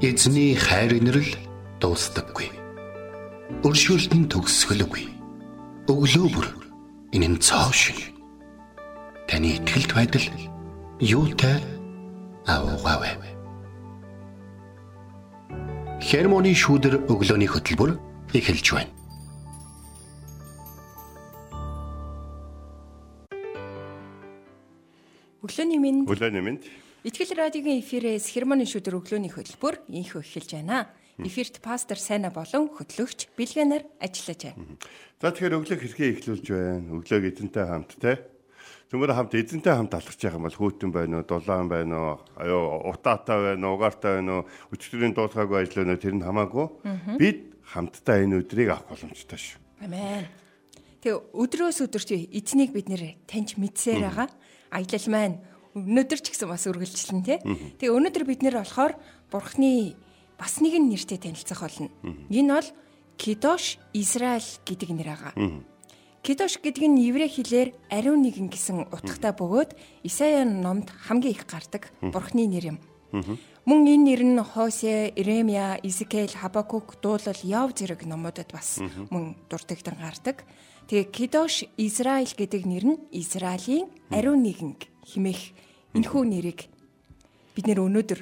Эзний хайр инрэл дуустдаггүй. Өршөөлт нь төгсгөлгүй. Өглөө бүр энэ нь цоо шиг. Таны ихтгэлт байдал юутай аавгаавэ. Хермоны шүүдэр өглөөний хөтөлбөр эхэлж байна. Өглөөний минь Өглөөний минь Итгэл радиогийн эфирээс хермоны шүдэр өглөөний хөтөлбөр инхөө эхэлж байна. Эфирт пастор Сайна болон хөтлөгч Билгэнаар ажиллаж байна. За тэгэхээр өглөө хэрхэн эхлүүлж байна? Өглөөг эзэнтэй хамт те. Төмөр хамт эзэнтэй хамт алхаж байгаа юм бол хүүтэн байна уу, дулаан байна уу, аюу утаатай байна уу, угаартай байна уу, өчтөрийн дуусгаагүй ажил байна уу тэр нь хамаагүй. Бид хамтдаа энэ өдрийг авах боломжтой шүү. Амен. Тэгээ өдрөөс өдөрт эзнийг бид нэр таньж мэдсээр байгаа. Аялал маань өнөөдөр ч гэсэн бас үргэлжлэн тий. Тэгээ өнөөдөр бид нэр болохоор Бурхны бас нэгэн нэртэй танилцах болно. Энэ бол Кидош Израиль гэдэг нэр байгаа. Кидош гэдэг нь еврей хэлээр ариун нэгэн гэсэн утгатай бөгөөд Исая номд хамгийн их гардаг Бурхны нэр юм. Мөн энэ нэр нь Хосе, Иремья, Изекэл, Хабакук, Дуулал, Яв зэрэг номуудад бас мөн дурддагдан гардаг. Тэгээ Кидош Израиль гэдэг нэр нь Израилийн ариун нэгэн химэх энэхүү нэрийг бид нэр өнөөдөр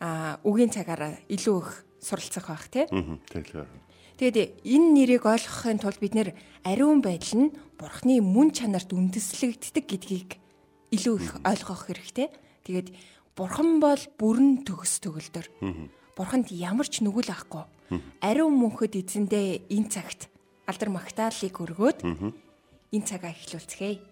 а үгийн цагаараа илүү их суралцах байх тий. Тэгээд энэ нэрийг ойлгохын тулд бид нэр ариун байдал нь бурхны мөн чанарт үндэслэгддэг гэдгийг илүү их ойлгох хэрэгтэй. Тэгээд бурхан бол бүрэн төгс төгөлдөр. Бурханд ямар ч нүгэл авахгүй. Ариун мөнхөд эзэндээ энэ цагт алдар магтааллыг өргөөд энэ цагаа эхлүүлцгээе.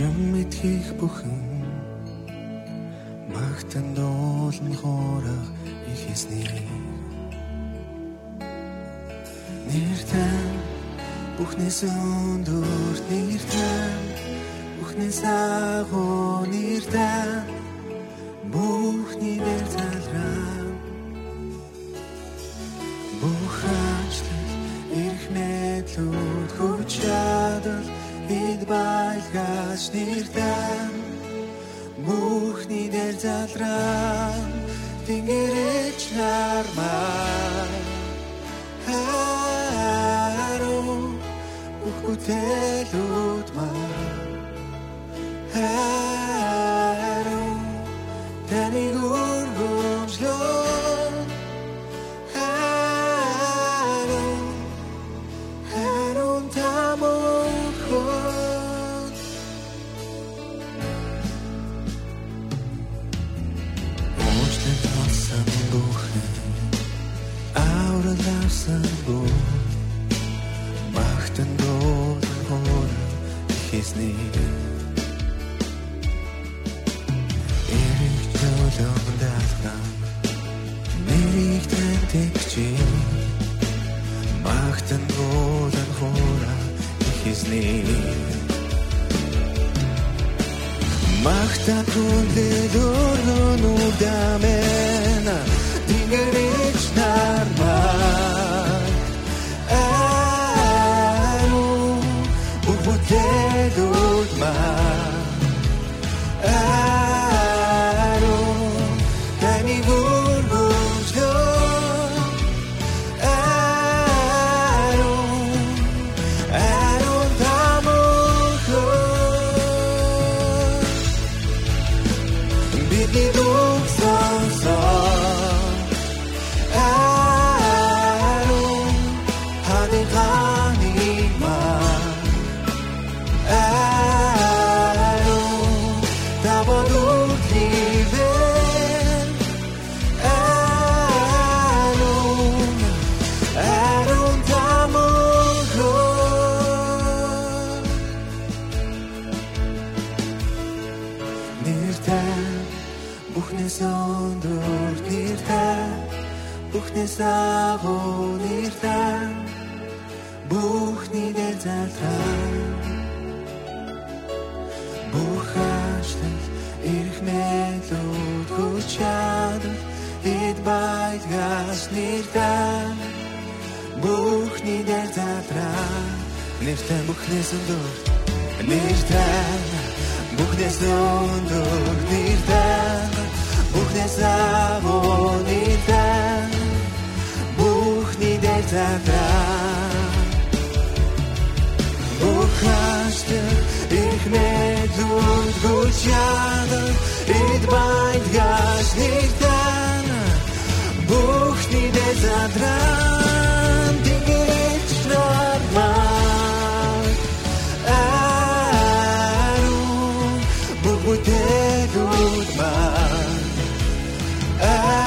Хожим мэдхийг бүхэн магтан дуулан хоороо ихэсний нэртэн бүхнээс өндөр нэртэн бүхнээс агуу нэртэн бүхний залраа тэнгэрэж нармаа. Харуу бүх бүтээлүүд Бүхнээс агуу нэртэй Бүхний дээр залраа Бүх ажлал ирэх мэдлүүд хүч чадал Эд байдгаас нэртэй Бүхний дээр залраа Нэртэй бүхнээс өндөр нэртэй Бүхнээс өндөр нэртэй Бүхнээс агуу нэртэй Бүхний дээр залраа Бухаштай их медуд гучадан Ид байд гаш ниртан Бухни де задран Дингерич нормал Ару Бухуте дудман Ару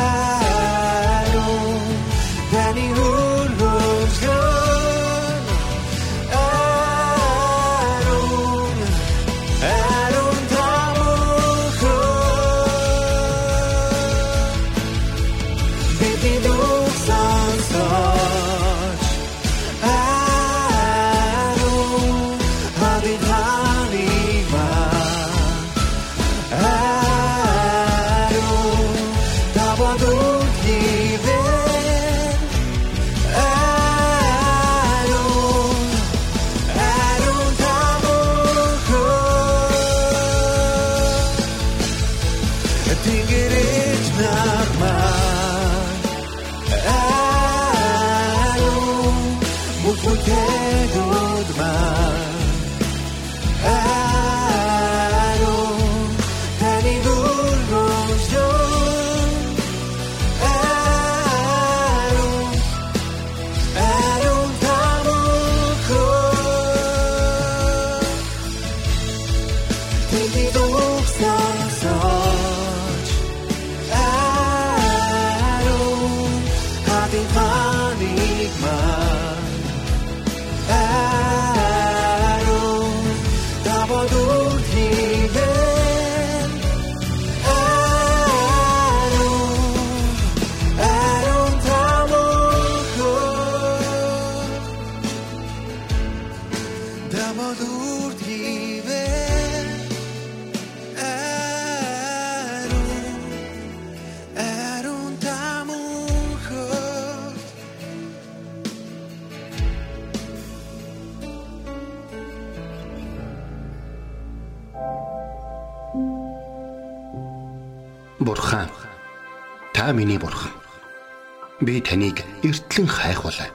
та миний бурхан. Би таныг эртлэн хайхвалаа.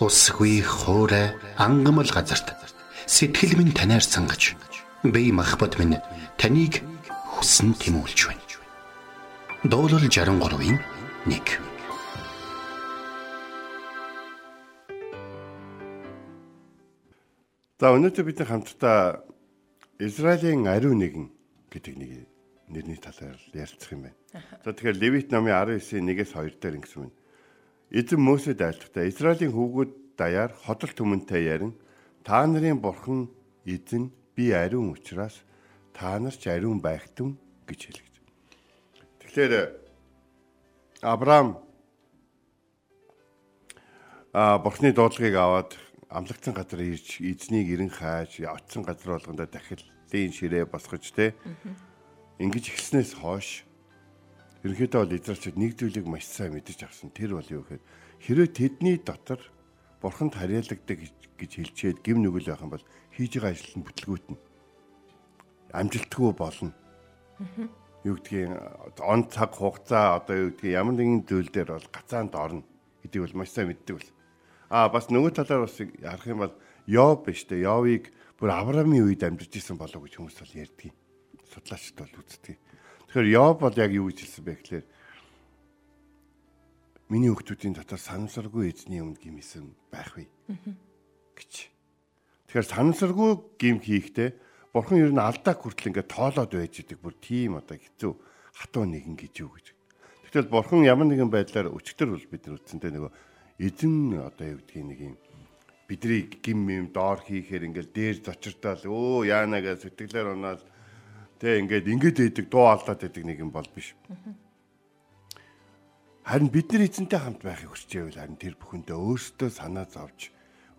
Усгүй хоорой ангамл газарт сэтгэл минь танаар сангаж би махбат минь таныг хүсн тимүүлж байна. Дуулал 63-ийн 1 За өнөөдөр бид хамтдаа Израилийн ариун нэгэн гэдэг нэг нэрний талаар ярилцах юм байна. За тэгэхээр Левит номын 19-ийн 1-ээс 2 дээр ингэсэн байна. Эзэн Мөсед айлтгтаа Израилийн хүүгүүд даяар ходол түмэнтэй ярин та нарын бурхан эзэн би ариун учраас та нар ч ариун байгтун гэж хэлэгд. Тэгэхээр Авраам а бурхны дуудлагыг аваад амлагцсан газар ирж эзнийг ирэн хайж очсон газар болгондоо дахиллын ширээ босгож те ингэж эхлснээс хойш ерөнхийдөө бол израилчууд нэг зүйлийг маш сайн мэдэж авсан тэр бол юу гэхээр хэрвээ тэдний дотор бурханд харьяалагддаг гэж хэлчихэд гим нүгэл байх юм бол хийж байгаа ажил нь бүтлгүүтнэ амжилтгүй болно юу гэдгийг он цаг хугацаа одоо юу гэдгийг ямар нэгэн зүйл дээр бол гацаанд орно гэдгийг бол маш сайн мэддэг бол А бас нөгөө талаар бас харах юм бол Йов биш үү? Йовыг бүр Авраамийн үед амьдарч исэн болов гэж хүмүүс бол ярьдгийг. Судлаачд бол үздэг. Тэгэхээр Йов бол яг юу гэж хэлсэн бэ гэхээр миний хүүхдүүдийн дотор санамсаргүй эзний өмнө гимсэн байх вэ гэж. Тэгэхээр санамсаргүй гим хийхдээ бурхан ер нь алдаа хүртэл ингээд тоолоод байж идэг бүр тийм одоо хэцүү хатуу нэгэн гэж юу гэж. Тэгтэл бурхан ямар нэгэн байдлаар өчтөр бол бид нар үтсэнтэй нөгөө эзэн одоо юу гэдгийг нэг юм бидний гим юм доор хийхээр ингээл дээр зочиртаал өө яана гэж сэтгэлээр унаад Тэ ингээд ингээд идэг дуу аллаад идэг нэг юм бол биш. Харин бид нар эзэнтэй хамт байхыг байвал харин тэр бүхэндээ өөртөө санаа зовж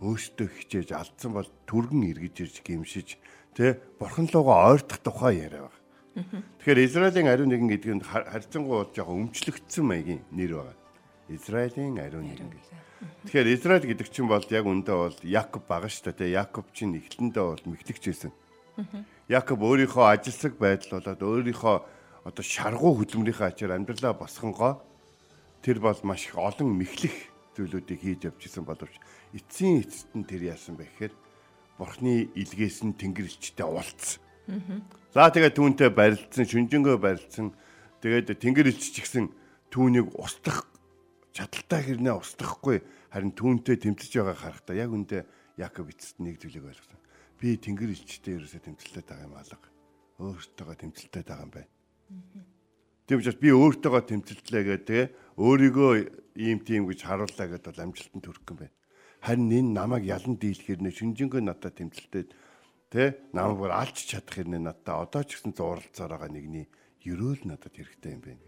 өөртөө хичээж алдсан бол түргэн эргэж ирж гимшиж тэ бурхан лугаа ойртох тухай яриа баг. Тэгэхээр Израилийн ариун нэгэн гэдэг нь харьцангуй бол жоохон өмчлөгдсөн маягийн нэр байгаа. Израилийн ариун нэгэн гэдэг. Тэгэхээр Израиль гэдэг чинь бол яг үндэ бол Якоб байгаа шүү дээ. Якоб чинь эхлэндээ бол мэхлэгч байсан. Якоб өөрийнхөө ажилсаг байдал болоод өөрийнхөө одоо шаргуу хөдөлмөрийнхөө ачаар амьдралаа босгонгоо тэр бол маш их олон мэхлэх зүйлүүдийг хийж явж исэн боловч эцсийн эцэст нь тэр яасан бэ гэхээр бурхны илгээс нь тэнгэрлэгчтэй уулзсан. За тэгээд түүнтэй барилдсан, шүнжэнгөө барилдсан. Тэгээд тэнгэр элч ч гэсэн түүнийг устгах чадaltaа хэрнээ устгахгүй харин түүнтэй тэмцэж байгаа харахтаа яг үндэ Яков эцэст нэг зүйлийг ойлгосон. Би тэнгэр элчтэй ерөөсөө тэмцэлтэй байгаа юм алга. Өөртөөгөө тэмцэлтэй байгаа юм байна. Тийм учраас би өөртөөгөө тэмцэлтлээ гэдэг өөрийгөө ийм тийм гэж харууллаа гэдээ бол амжилтанд хүрэх юм байна. Харин энэ намайг ялан дийлэхэр нэ шүнжэнгөө надад тэмцэлтэй Тэ намайг алж чадах хэрнээ надад одоо ч гэсэн зурлцаар байгаа нэгний ерөөл надад хэрэгтэй юм байна.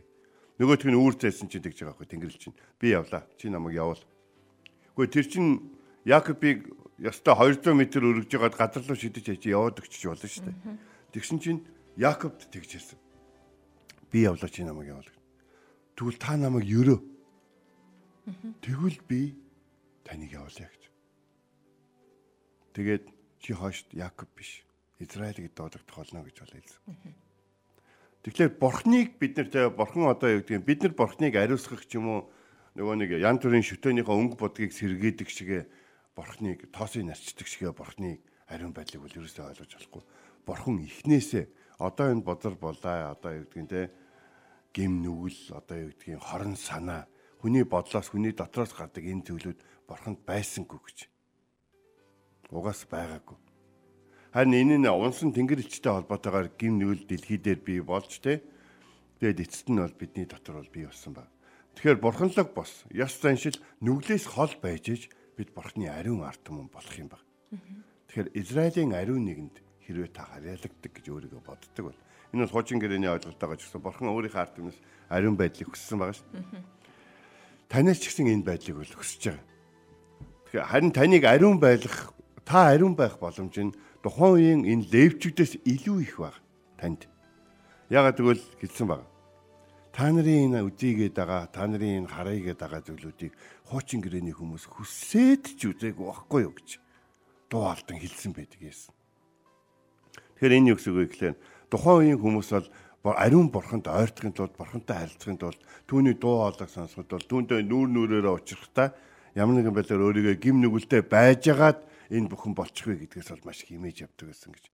Нөгөөх нь үүр зайсан чинь тэгж байгаа хгүй тэнгэрэл чинь би явлаа. Чи намайг явуул. Гэхдээ тэр чинь Якобыг ёстой 200 м өргөж жагаад газар руу шидэж яж яваад өгчөж болно шүү дээ. Тэгсэн чинь Якобд тэгж хэлсэн. Би явлаа чи намайг явуул. Тэгвэл та намайг ерөө. Тэгвэл би таныг явуулъя гэж. Тэгээд чи хойшд Якоб биш. Израиль гэдээ одогдох болно гэж бол хэлсэн. Тэгэхээр бурхныг бид тэ бурхан одоо юу гэдэг бид нар бурхныг ариусгах ч юм уу нөгөө нэг ян төрийн шүтөөнийхөө өнгө бодгийг сэргээдэг шигэ бурхныг тоосыг нарчдаг шигэ бурхныг ариун байдлыг бол ерөөсөө ойлгож болохгүй. Бурхан ихнээсээ одоо энэ бозор болоо одоо юу нь тэ гим нүгэл одоо юу гэдгийг хорон санаа хүний бодлоос хүний дотроос гардаг энэ зүйлүүд бурханд байсангүй гэж угаас байгаагүй. Харин энэ нь унсан тэнгэр элчтэй холбоотойгоор гим нүгэл дэлхий дээр бий болж тэ. Тэгээд эцэст нь бол бидний дотор бол бий болсон ба. Тэгэхээр бурханлаг бос ёс заншил нүглээс хол байж иж бид бурхны ариун ард түмэн болох юм баг. Тэгэхээр Израилийн ариун нэгэнд хэрвээ та харьяалагддаг гэж өөрийгөө боддог бол энэ бол хуучин гэрээний ойлголтоогоо ч гэсэн бурхан өөрийнхөө ард түмнээс ариун байдлыг хүссэн байгаа шүү. Танаас ч гэсэн энэ байдлыг бол хүсэж байгаа. Тэгэхээр харин таныг ариун байлгах та ариун байх боломж нь тухайн үеийн энэ левчүүдээс илүү их баг танд. Ягаад гэвэл хэлсэн баг. Та нарын энэ үзийгээд байгаа, та нарын энэ хараагээд байгаа зүйлүүдийг хуучин гэрээний хүмүүс хүсээд ч үзээгүй байхгүй юу гэж дуу алдан хэлсэн байдаг юм. Тэгэхээр энэ юу гэсэн үг гэхээр тухайн үеийн хүмүүс бол ариун бурханд ойртохын тулд бурхантай харилцахын тулд түүний дуу хоолойг сонсоход бол түүндээ нүүр нүрээрээ учрахтаа ямар нэгэн байдлаар өөрийгөө гим нүгэлтэй байжгаад энэ бүхэн болчих вэ гэдгээс бол маш их имэж явдаг гэсэн гэж.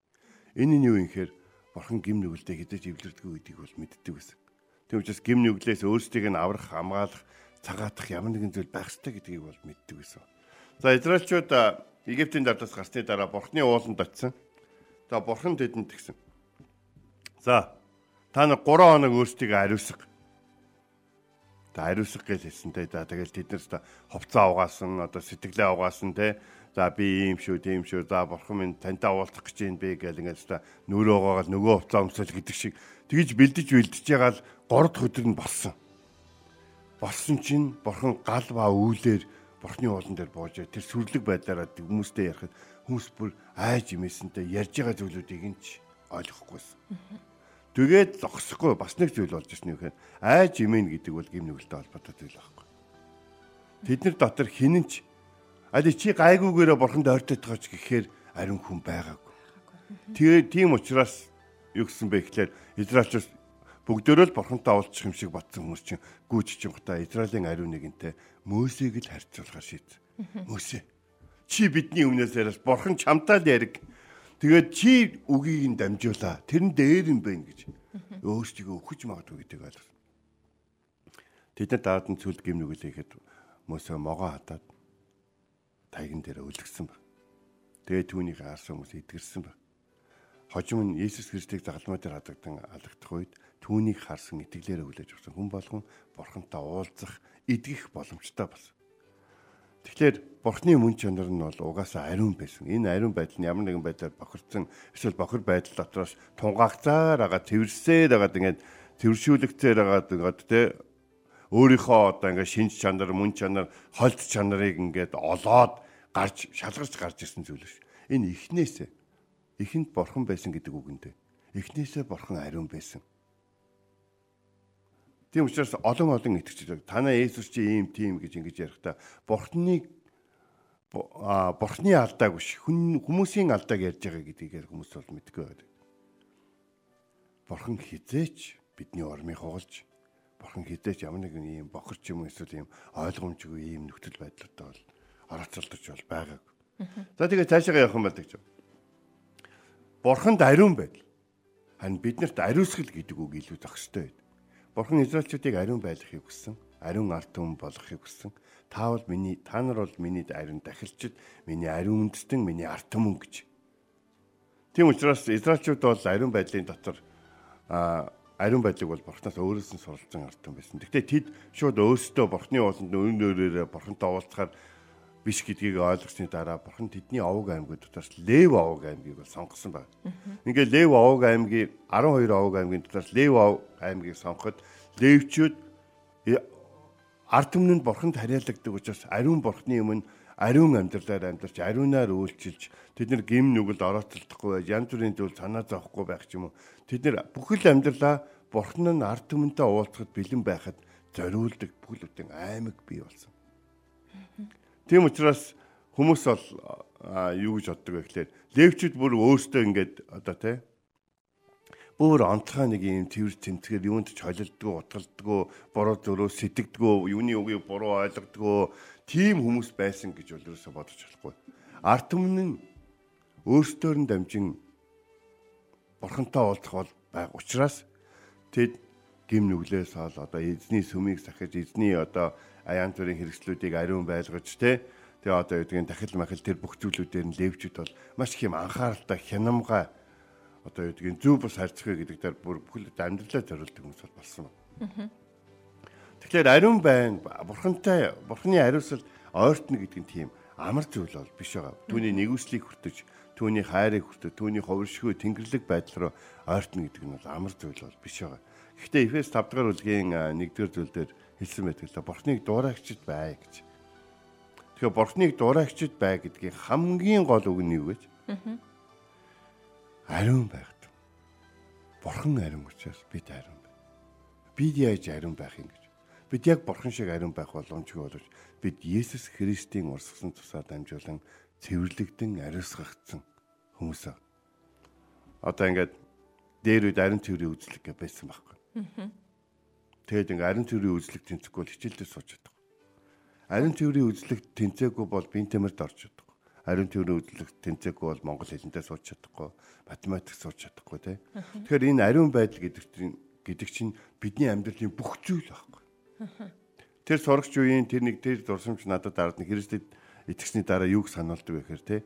Энэ нь юу юм хэр бурхан гим нүгэлтэд хідэж эвлэрдэггүй гэдгийг бол мэддэг гэсэн. Тэв учраас гим нүглээс өөрсдийг нь аврах, хамгаалах, цагаатах ямар нэгэн зүйл байх ёстой гэдгийг бол мэддэг гэсэн. За Израильчууд Египтийн дардаас гарсны дараа бурхны ууланд очисон. За бурхан тэдэнд тэгсэн. За та нэг 3 хоног өөрсдийг ариусга. Та ариусга гэж хэлсэнтэй. За тэгэл тэд нар хувцас угаасан, одоо сэтгэлээ угаасан те За би ийм шүү, тийм шүү. За бурхан минь тантай уулзах гэж юм бэ гэл ингээд та нүрөөгөө нөгөө хувцас өмсөл гэдэг шиг тэгж бэлдэж бэлдэж ягаал 3 дахь өдөр нь болсон. Болсон чинь бурхан гал ба үүлээр бурхны уулан дээр бууж тэр сүрлэг байдлаараа хүмүүстэй ярихад хүмүүс бүр айж имээсэнтэй ярьж байгаа зүйлүүдийг нь ч ойлгохгүйсэн. Тэгээд зогсохгүй бас нэг зүйл болж ирсэн юм хэрэг айж имэн гэдэг бол гим нүгэлтэй холбоотой зүйл байхгүй. Тэд нар дотор хинэн ч Али чи гайгүйгээрээ бурханд ойртоод байгаа ч гэхээр ариун хүн байгаагүй. Тэгээ тийм учраас юу гэсэн бэ гэхээр Израильчууд бүгдөө л бурхантай уулзах юм шиг батсан хүмүүс чинь гүйж чингата Израилийн ариун нэгэнтэй Мөсийг л харьцуулахаар шийд. Мөсө. Чи бидний өмнөөс яриас бурхан чамтай л яриг. Тэгээд чи үгийг нь дамжуулаа. Тэр нь дээр юм байна гэж. Өөрсдийгөө өгч магадгүй гэдэг ойлгосон. Тэд нар даад нь цүлд гим нүгэлээ ихэд Мөсө могоо хатаад тайган дээр өлгсөн баг. Тэгээ түүнийг харсан хүмүүс идгэрсэн баг. Хожим нь Есүс Христийг загалмай дээр хадагдан алагдах үед түүнийг харсан итгэлээр өглөөж өгсөн хүн болгон бурхантай уулзах, идгэх боломжтой болсон. Тэгэхээр бурхны мөн чанар нь бол угаасаа ариун байсан. Энэ ариун байдал нь ямар нэгэн байдлаар бохирдсан эсвэл бохир байдал дотроос тунгаагцаар агаад тэрсээр агаад ингээд тэршүүлэгцээр агаад ингээд тэ өөрийнхөө одоо ингээд шинж чанар, мөн чанар, хольт чанарыг ингээд олоод гарч шалгарч гарч ирсэн зүйл биш. Энэ ихнээсээ ихэнд бурхан байсан гэдэг үг энэ. Эхнээсээ бурхан ариун байсан. Тийм учраас олон олон итгэгчид танаа Есүс чи ийм тийм гэж ингэж ярихдаа бурхныг а бурхны алдааг биш хүмүүсийн алдааг ярьж байгаа гэдгийг хүмүүс бол мэдгүй байдаг. Бурхан хизээч бидний ормыг хугалж бурхан хизээч ямар нэгэн ийм бохорч юм эсвэл ийм ойлгомжгүй ийм нөхцөл байдлуудаа бол орооцолдож бол байгааг. За тэгээ цаашаа явах юм байна гэж. Бурханд ариун байдал. Харин биднэрт ариусгал гэдэг үг илүү зах байдаг. Бурхан Израильчүүдийг ариун байлгахыг хүссэн. Ариун ард түмэн болгохыг хүссэн Та бол миний та нар бол миний ариун дахилчид, миний ариун үндэстэн, миний арт түмэн гэж. Тийм учраас Израильчууд бол ариун байдлын дотор а ариун байдлыг бол бурхнаас өөрөөс нь суралцсан арт түмэн байсан. Гэхдээ тэд шууд өөрсдөө бурхны ууланд өн өөрөөрөө бурхантай уулзахаар биш гэдгийг ойлгосны дараа бурхан тэдний овог аймагуд дотроос Лев овог аймгийг бол сонгосон байна. Ингээ Лев овог аймгийн 12 овог аймгийн дотроос Лев овог аймгийг сонгоход Левчүүд ард түмэнд бурханд хариалагддаг учраас ариун бурхны өмнө ариун амьдралаар амьдарч ариунаар үйлчилж тэд нар гим нүгэлд орооцолдохгүй байж янз бүрийн зүйл санаа зовхгүй байх ч юм уу тэд нар бүхэл амьдралаа бурхан нь ард түмэнтэй уулзахад бэлэн байхад зориулдаг бүхэл бүтэн аймаг бий болсон. Тийм учраас хүмүүс бол юу гэж боддог вэ гэхээр левчүүд бүр өөрсдөө ингээд одоо тий өөр онцгой нэг юм тэрс тэмцгээр юунд ч холилдгоо утгалдгоо буруу зөрөө сэтгэдгөө юуны үгийг буруу ойлгодгоо тийм хүмүүс байсан гэж бол ерөөсө бодож болохгүй. Арт түмэн нь өөрсдөөр нь дамжин бурхантай уулзах бол байг учраас тэд гим нүглээс ол одоо эзний сүмийг сахиж эзний одоо аян төрийн хэрэгслүүдийг ариун байлгаж те тэгээ одоо юудгийн дахил махил тэр бүх зүйлүүдээр нь левчүүд бол маш их юм анхааралтай хянамгай одоо гэдгийг зөв бус харьцах гэдэг дээр бүр бүхэл амьдралаа зориулдаг хүмүүс бол болсон байна. Тэгэхээр ариун байн бурхантай бурханы ариусал ойртно гэдэг нь тийм амар зүйл бол биш байгаа. Түүний нэгүслийг хүртэж, түүний хайрыг хүртэж, түүний ховршгүй тэнгэрлэг байдал руу ойртно гэдэг нь бол амар зүйл бол биш байгаа. Гэхдээ Эфес 5 дугаар бүлгийн 1-р зүйл дээр хэлсэн байдаг л бурхныг дуурайгчд бай гэж. Тэгэхээр бурхныг дуурайгчд бай гэдгийн хамгийн гол үг нь юу гэж? Аа ариун байгаад. Бурхан ариун учраас бид ариун байна. Бид яаж ариун байх юм гэж. Бид яг бурхан шиг ариун байх боломжгүй боловч бид Есүс Христийн урсгасан тусаар дамжуулан цэвэрлэгдэн ариусгагдсан хүмүүс аа. Одоо ингээд дээр үед ариун цэврийн үзлэг гэж байсан байхгүй. Тэгэд ингээд ариун цэврийн үзлэг тэнцэхгүй бол хичээлдээ сууж чаддаг. Ариун цэврийн үзлэг тэнцээгүй бол бие тамирд орж чаддаг ариун төвний үзлэг тэнцээгүй бол монгол хэлэндээ сууж чадахгүй, математик сууж чадахгүй тий. Тэгэхээр энэ ариун байдал гэдэг чинь гэдэг чинь бидний амьдралын бүх зүйл байхгүй. Тэр сурагч үеийн тэр нэг тэр дурсамж надад нэг Христэд итгэсний дараа юуг сануулдаг вэ гэхээр тий.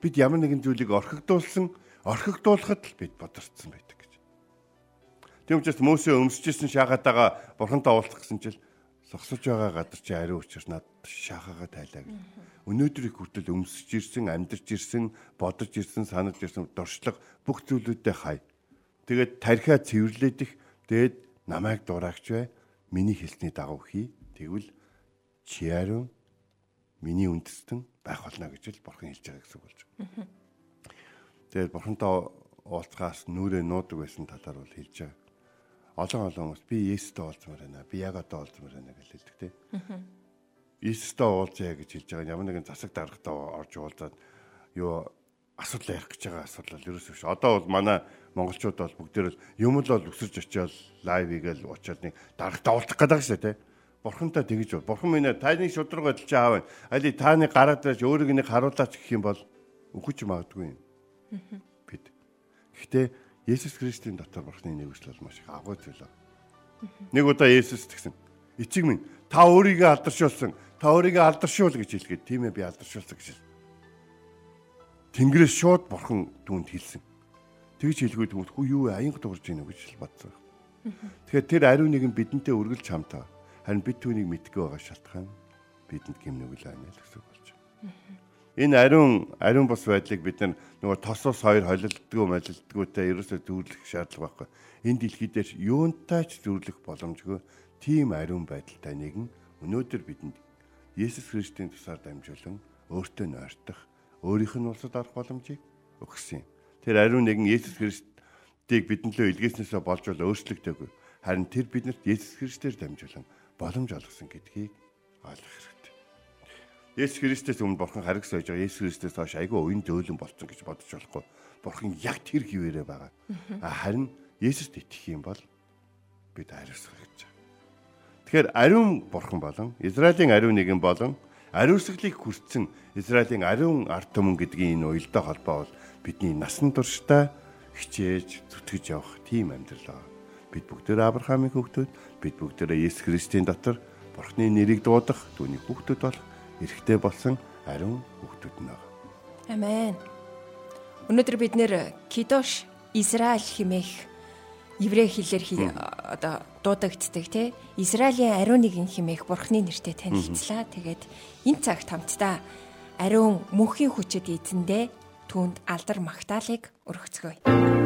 Бид ямар нэгэн зүйлийг орхигдуулсан, орхигдуулахад л бид бодорцсон байдаг. Тийм учраас Мөсө өмсөжсэн шаагаад байгаа бурхантай уулзах гэсэн чил зогсож байгаа газар чи ариун учраас над шахаага тайлаа гэж. Өнөөдрийг хүртэл өмсөж ирсэн, амьдарч ирсэн, бодож ирсэн, санаж ирсэн дуршлаг бүх зүйлүүдээ хай. Тэгээд тархиа цэвэрлээд их тэгээд намайг дураагч бай. Миний хэлсний дагав хий. Тэгвэл чи ариун миний үндэстэн байх болно гэж л бурхан хэлж байгаа гэсэн үг болж байна. Тэгээд бурхантай уулзахаас нүрээ нуудаг байсан талаар бол хэлж байгаа олон олон хүмүүс би Есүстэй уулзмаар байна. Би яг одоо уулзмаар байна гэж хэлдэг тийм. Есүстэй уулзъя гэж хэлж байгаа ямар нэгэн засаг даргатай орж уулзаад юу асуудал ярих гэж байгаа асуудал ерөөсөө биш. Одоо бол манай монголчууд бол бүгдээр л юм л бол өсөрж очиод лайв хийгээл очиод нэг даргатай уулзах гэдэг шээ тийм. Бурхантай тэгэж бол. Бурхан минь таны шудраг байдал чи аав. Али тааны гараад байж өөрийг нэг харуулаач гэх юм бол үхэж магадгүй юм. Бид. Гэхдээ Есүс Христийн дотор бурхны нэгүсэл бол маш их агуу аа. Нэг удаа Есүс тэгсэн. Эцэг минь та өөрийгөө алдаршуулсан. Та өөрийгөө алдаршуул гэж хэлгээд тийм ээ би алдаршуулсан гэж. Тэнгэрээс шууд бурхан түүнд хэлсэн. Тэгж хэлгүй түүнд хүү юу аянга дуурж гинэ гэж бодсон. Тэгэхээр тэр ариун нэгэн бидэнтэй үргэлж хамтаа. Харин бид түүнийг мэдгүй байгаа шалтгаан бидэнд гим нүгэл байна л гэсэн үг болж байна. Энэ ариун ариун бус байдлыг бид нөгөө тосоос хоёр холилддгүү молилддгүүтэй ерөөсөө дүүрлэх шаардлага байхгүй. Энэ дэлхий дээр юунтай ч зүрлэх боломжгүй тийм ариун байдалтай нэгэн өнөөдөр бидэнд Есүс Христийн тусаар дамжуулан өөртөө нойртох, өөрийнх нь улсад орох боломжийг өгсөн юм. Тэр ариун нэгэн Есүс Христийг бидэнлөө илгээснээсээ болж бол өөрчлөгдөөгүй. Харин тэр биднэрт Есүс Христээр дамжуулан боломж олгосон гэдгийг ойлгох хэрэгтэй. Есүс Христээс өмнө Бурхан харгас байж байгаа Есүс Христээс хойш айгүй уян дөөлөн болцсон гэж бодож болохгүй. Бурхан яг тэр хിവэрэ байгаа. Харин Есүст итгэх юм бол бид хариуцах гэж байна. Тэгэхээр ариун бурхан болон Израилийн ариун нэгэн болон ариусгалыг хүртсэн Израилийн ариун ард түмэн гэдгийн энэ уялдаа холбоо бол бидний насан туршдаа хичээж зүтгэж явах тийм амьдрал аа. Бид бүгдээ Авраамийн хүүхдүүд, бид бүгдээ Есүс Христийн дотор Бурхны нэрийг дуудах, түүний хүүхдүүд болох эрэгтэй болсон ариун хүүхдүүд нь байна. Амен. Өнөөдөр бид нэр Кидош Израиль химээх еврей хэлээр одоо дуудагддаг тий Израилийн ариун нэгэн химээх бурхны нэртэй танилцлаа. Тэгээд энэ цагт хамтдаа ариун мөнхийн хүчит эзэндээ түүнд алдар магтаалык өргөцгөөе.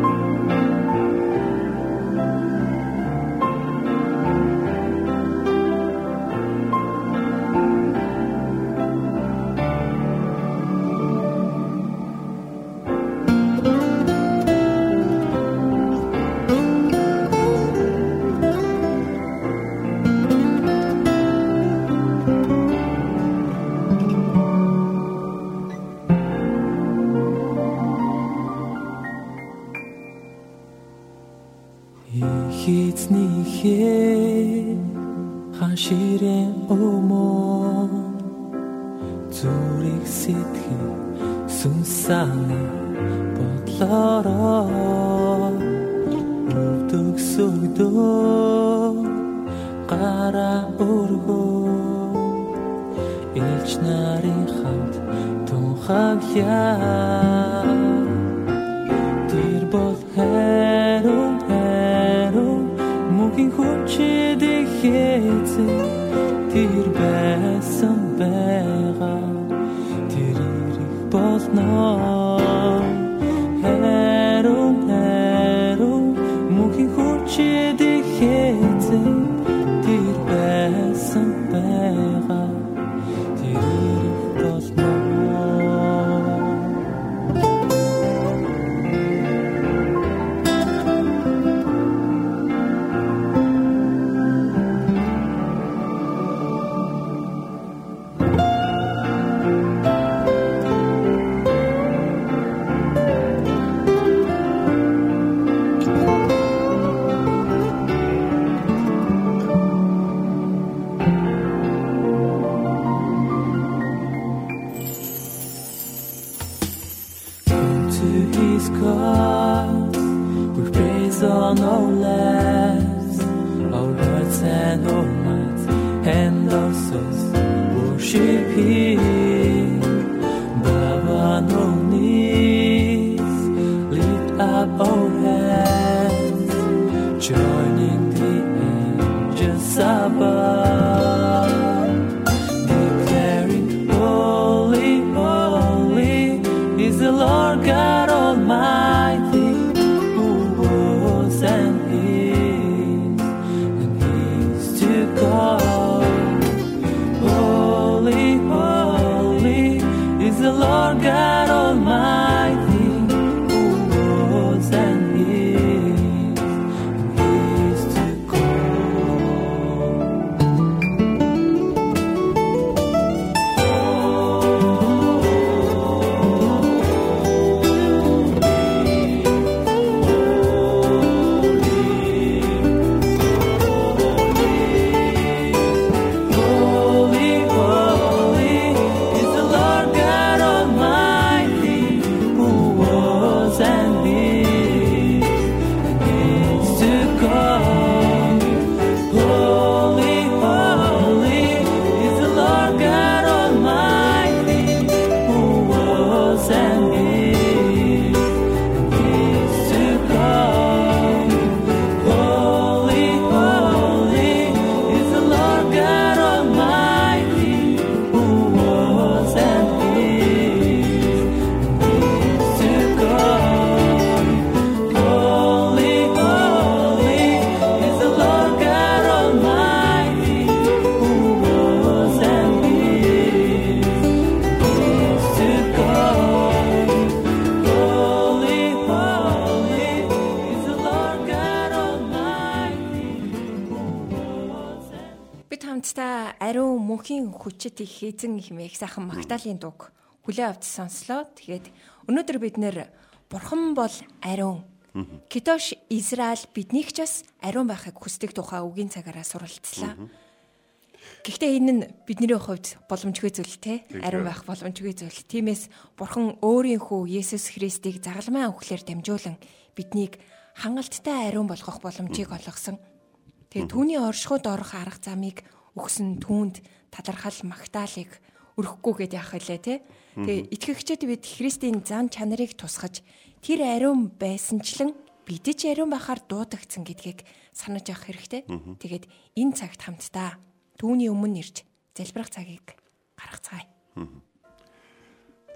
Бол хэрүүн хэрүүн мөнхийн хүчит ихээзээ тэр байсан no less. Хүчит их эзэн хэмээх сайхан Магдалины дууг хүлээ авч сонслоо. Тэгээд өнөөдөр бид нэр Бурхан бол ариун. Китош Израиль биднийг ч бас ариун байхыг хүсдэг тухай үгийн цагаараа суралцлаа. Гэхдээ энэ нь бидний хувьд боломжгүй зүйл те ариун байх боломжгүй зүйл. Тиймээс Бурхан өөрийн хүү Есүс Христийг загалмай өгөхлөөр дамжуулан биднийг хангалттай ариун болгох боломжийг олгосон. Тэгээ түүний оршихуйд орох арга замыг өгсөн түүнд талархал магтаалыг өрөхгүй гэдээ яах вэ те. Тэгээ итгэгчид бид Христийн зан чанарыг тусгаж тэр ариун байсанчлан бид ч ариун байхаар дуудагдсан гэдгийг санаж явах хэрэгтэй. Тэгээд энэ цагт хамтдаа түүний өмнө ирж залбирах цагийг гаргацгаая.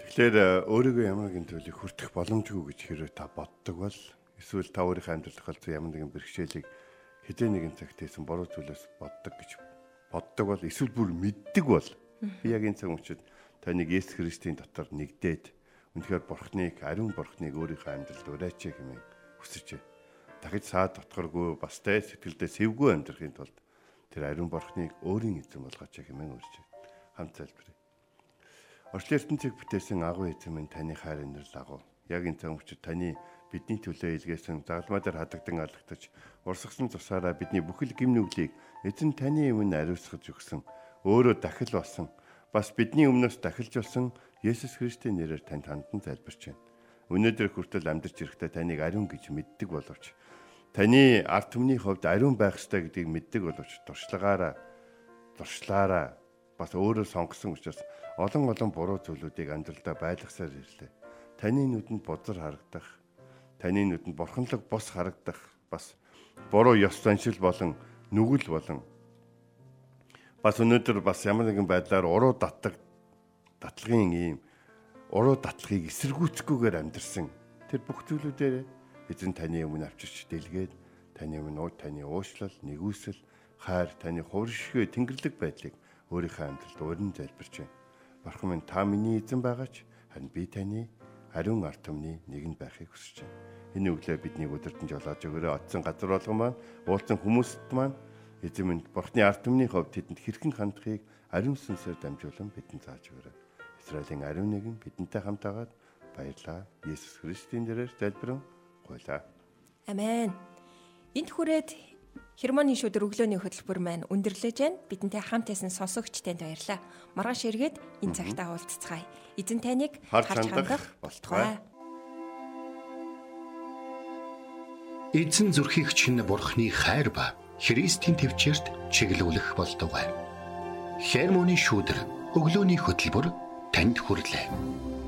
Тэгэхээр өөрийгөө ямар нэгэн зүйлийг хүртэх боломжгүй гэж хэрэг та боддог бол эсвэл та өөрийнхөө амьдралд тохиолдсон ямар нэгэн бэрхшээлийг хэзээ нэгэн цагт хийсэн буруу зүйлээс боддог гэж боддог бол эсвэл бүр мэддэг бол би яг энэ цаг мөчид таныг Есүс Христийн дотор нэгдээд үнэхээр бурхныг ариун бурхныг өөрийнхөө амьдралд ураач хэмээн хүсэж. Дахиж саад дотгоргүй бас тэ сэтгэлдээ сэвгүй амьдрахын тулд тэр ариун бурхныг өөрийн эзэн болгооч хэмээн байна. Хамт залбирая. Орчлын ертөнцийг бүтээсэн агуу эзэн минь таны хайр инэрл агуу. Яг энэ цаг мөчид таны бидний төлөө илгээсэн загалмай дээр хадагдан алгатаж урсгасан цусаараа бидний бүхэл гим нүглийг эзэн таны өмнө ариусгаж өгсөн өөрөө дахил болсон бас бидний өмнөөс дахилж болсон Есүс Христийн нэрээр танд хандан залбирч байна. Өнөөдөр хүртэл амьдарч ирэхдээ таныг ариун гэж мэддэг боловч таны арт түмний хувьд ариун байх ёстой гэдгийг мэддэг боловч туршлагаараа туршлаараа бас өөрөө сонгосон учраас олон олон буруу зүйлүүдийг амьдралдаа байлгасаар ирлээ. Таны нүдэнд бузар харагдах, таны нүдэнд бурханлаг бус харагдах, бас буруу ёс заншил болон нүгэл болон бас өнөөдөр бас ямар нэгэн байдлаар уруу татдаг татлагын ийм уруу татлагыг эсэргүүцэхгүйгээр амьдрсан тэр бүх зүйлүүдээр эзэн таны өмнө авчирч дэлгээд таны өмнө таны уушлал нэгүсэл хайр таны хувиршгүй тэнгэрлэг байдлыг өөрийнхөө амьдралд урин залбирч байна. Бурхан минь та миний эзэн байгаач харин би таны ариун арт түмний нэгэнд байхыг хүсэж байна. Энэ өглөө бидний өдөртөн жолоож өгөөрэй. Отсон газар болгон маань уулзсан хүмүүст маань эзэн минь бурхны арт түмний хувьд тэдэнд хэрхэн хандахыг ариун сүнсээр дамжуулан бидэнд зааж өгөөрэй. Израилийн ариун нэгэн бидэнтэй хамт агаад баярлаа. Есүс Христийн нэрээр залбирэн гуйлаа. Амен. Энд хүрээд Хермоны шүдэр өглөөний хөтөлбөр маань өндөрлөж байна. Бидэнтэй хамт байсан сонсогчтанд баярлалаа. Маргааш эргээд энэ цагтаа уулзцгаая. Эзэн таныг Харж хандах болтугай. Эзэн зүрхийг чинь бурхны хайр ба Христийн төвчөрт чиглүүлэх болтугай. Хермоны шүдэр өглөөний хөтөлбөр танд хүрэлээ.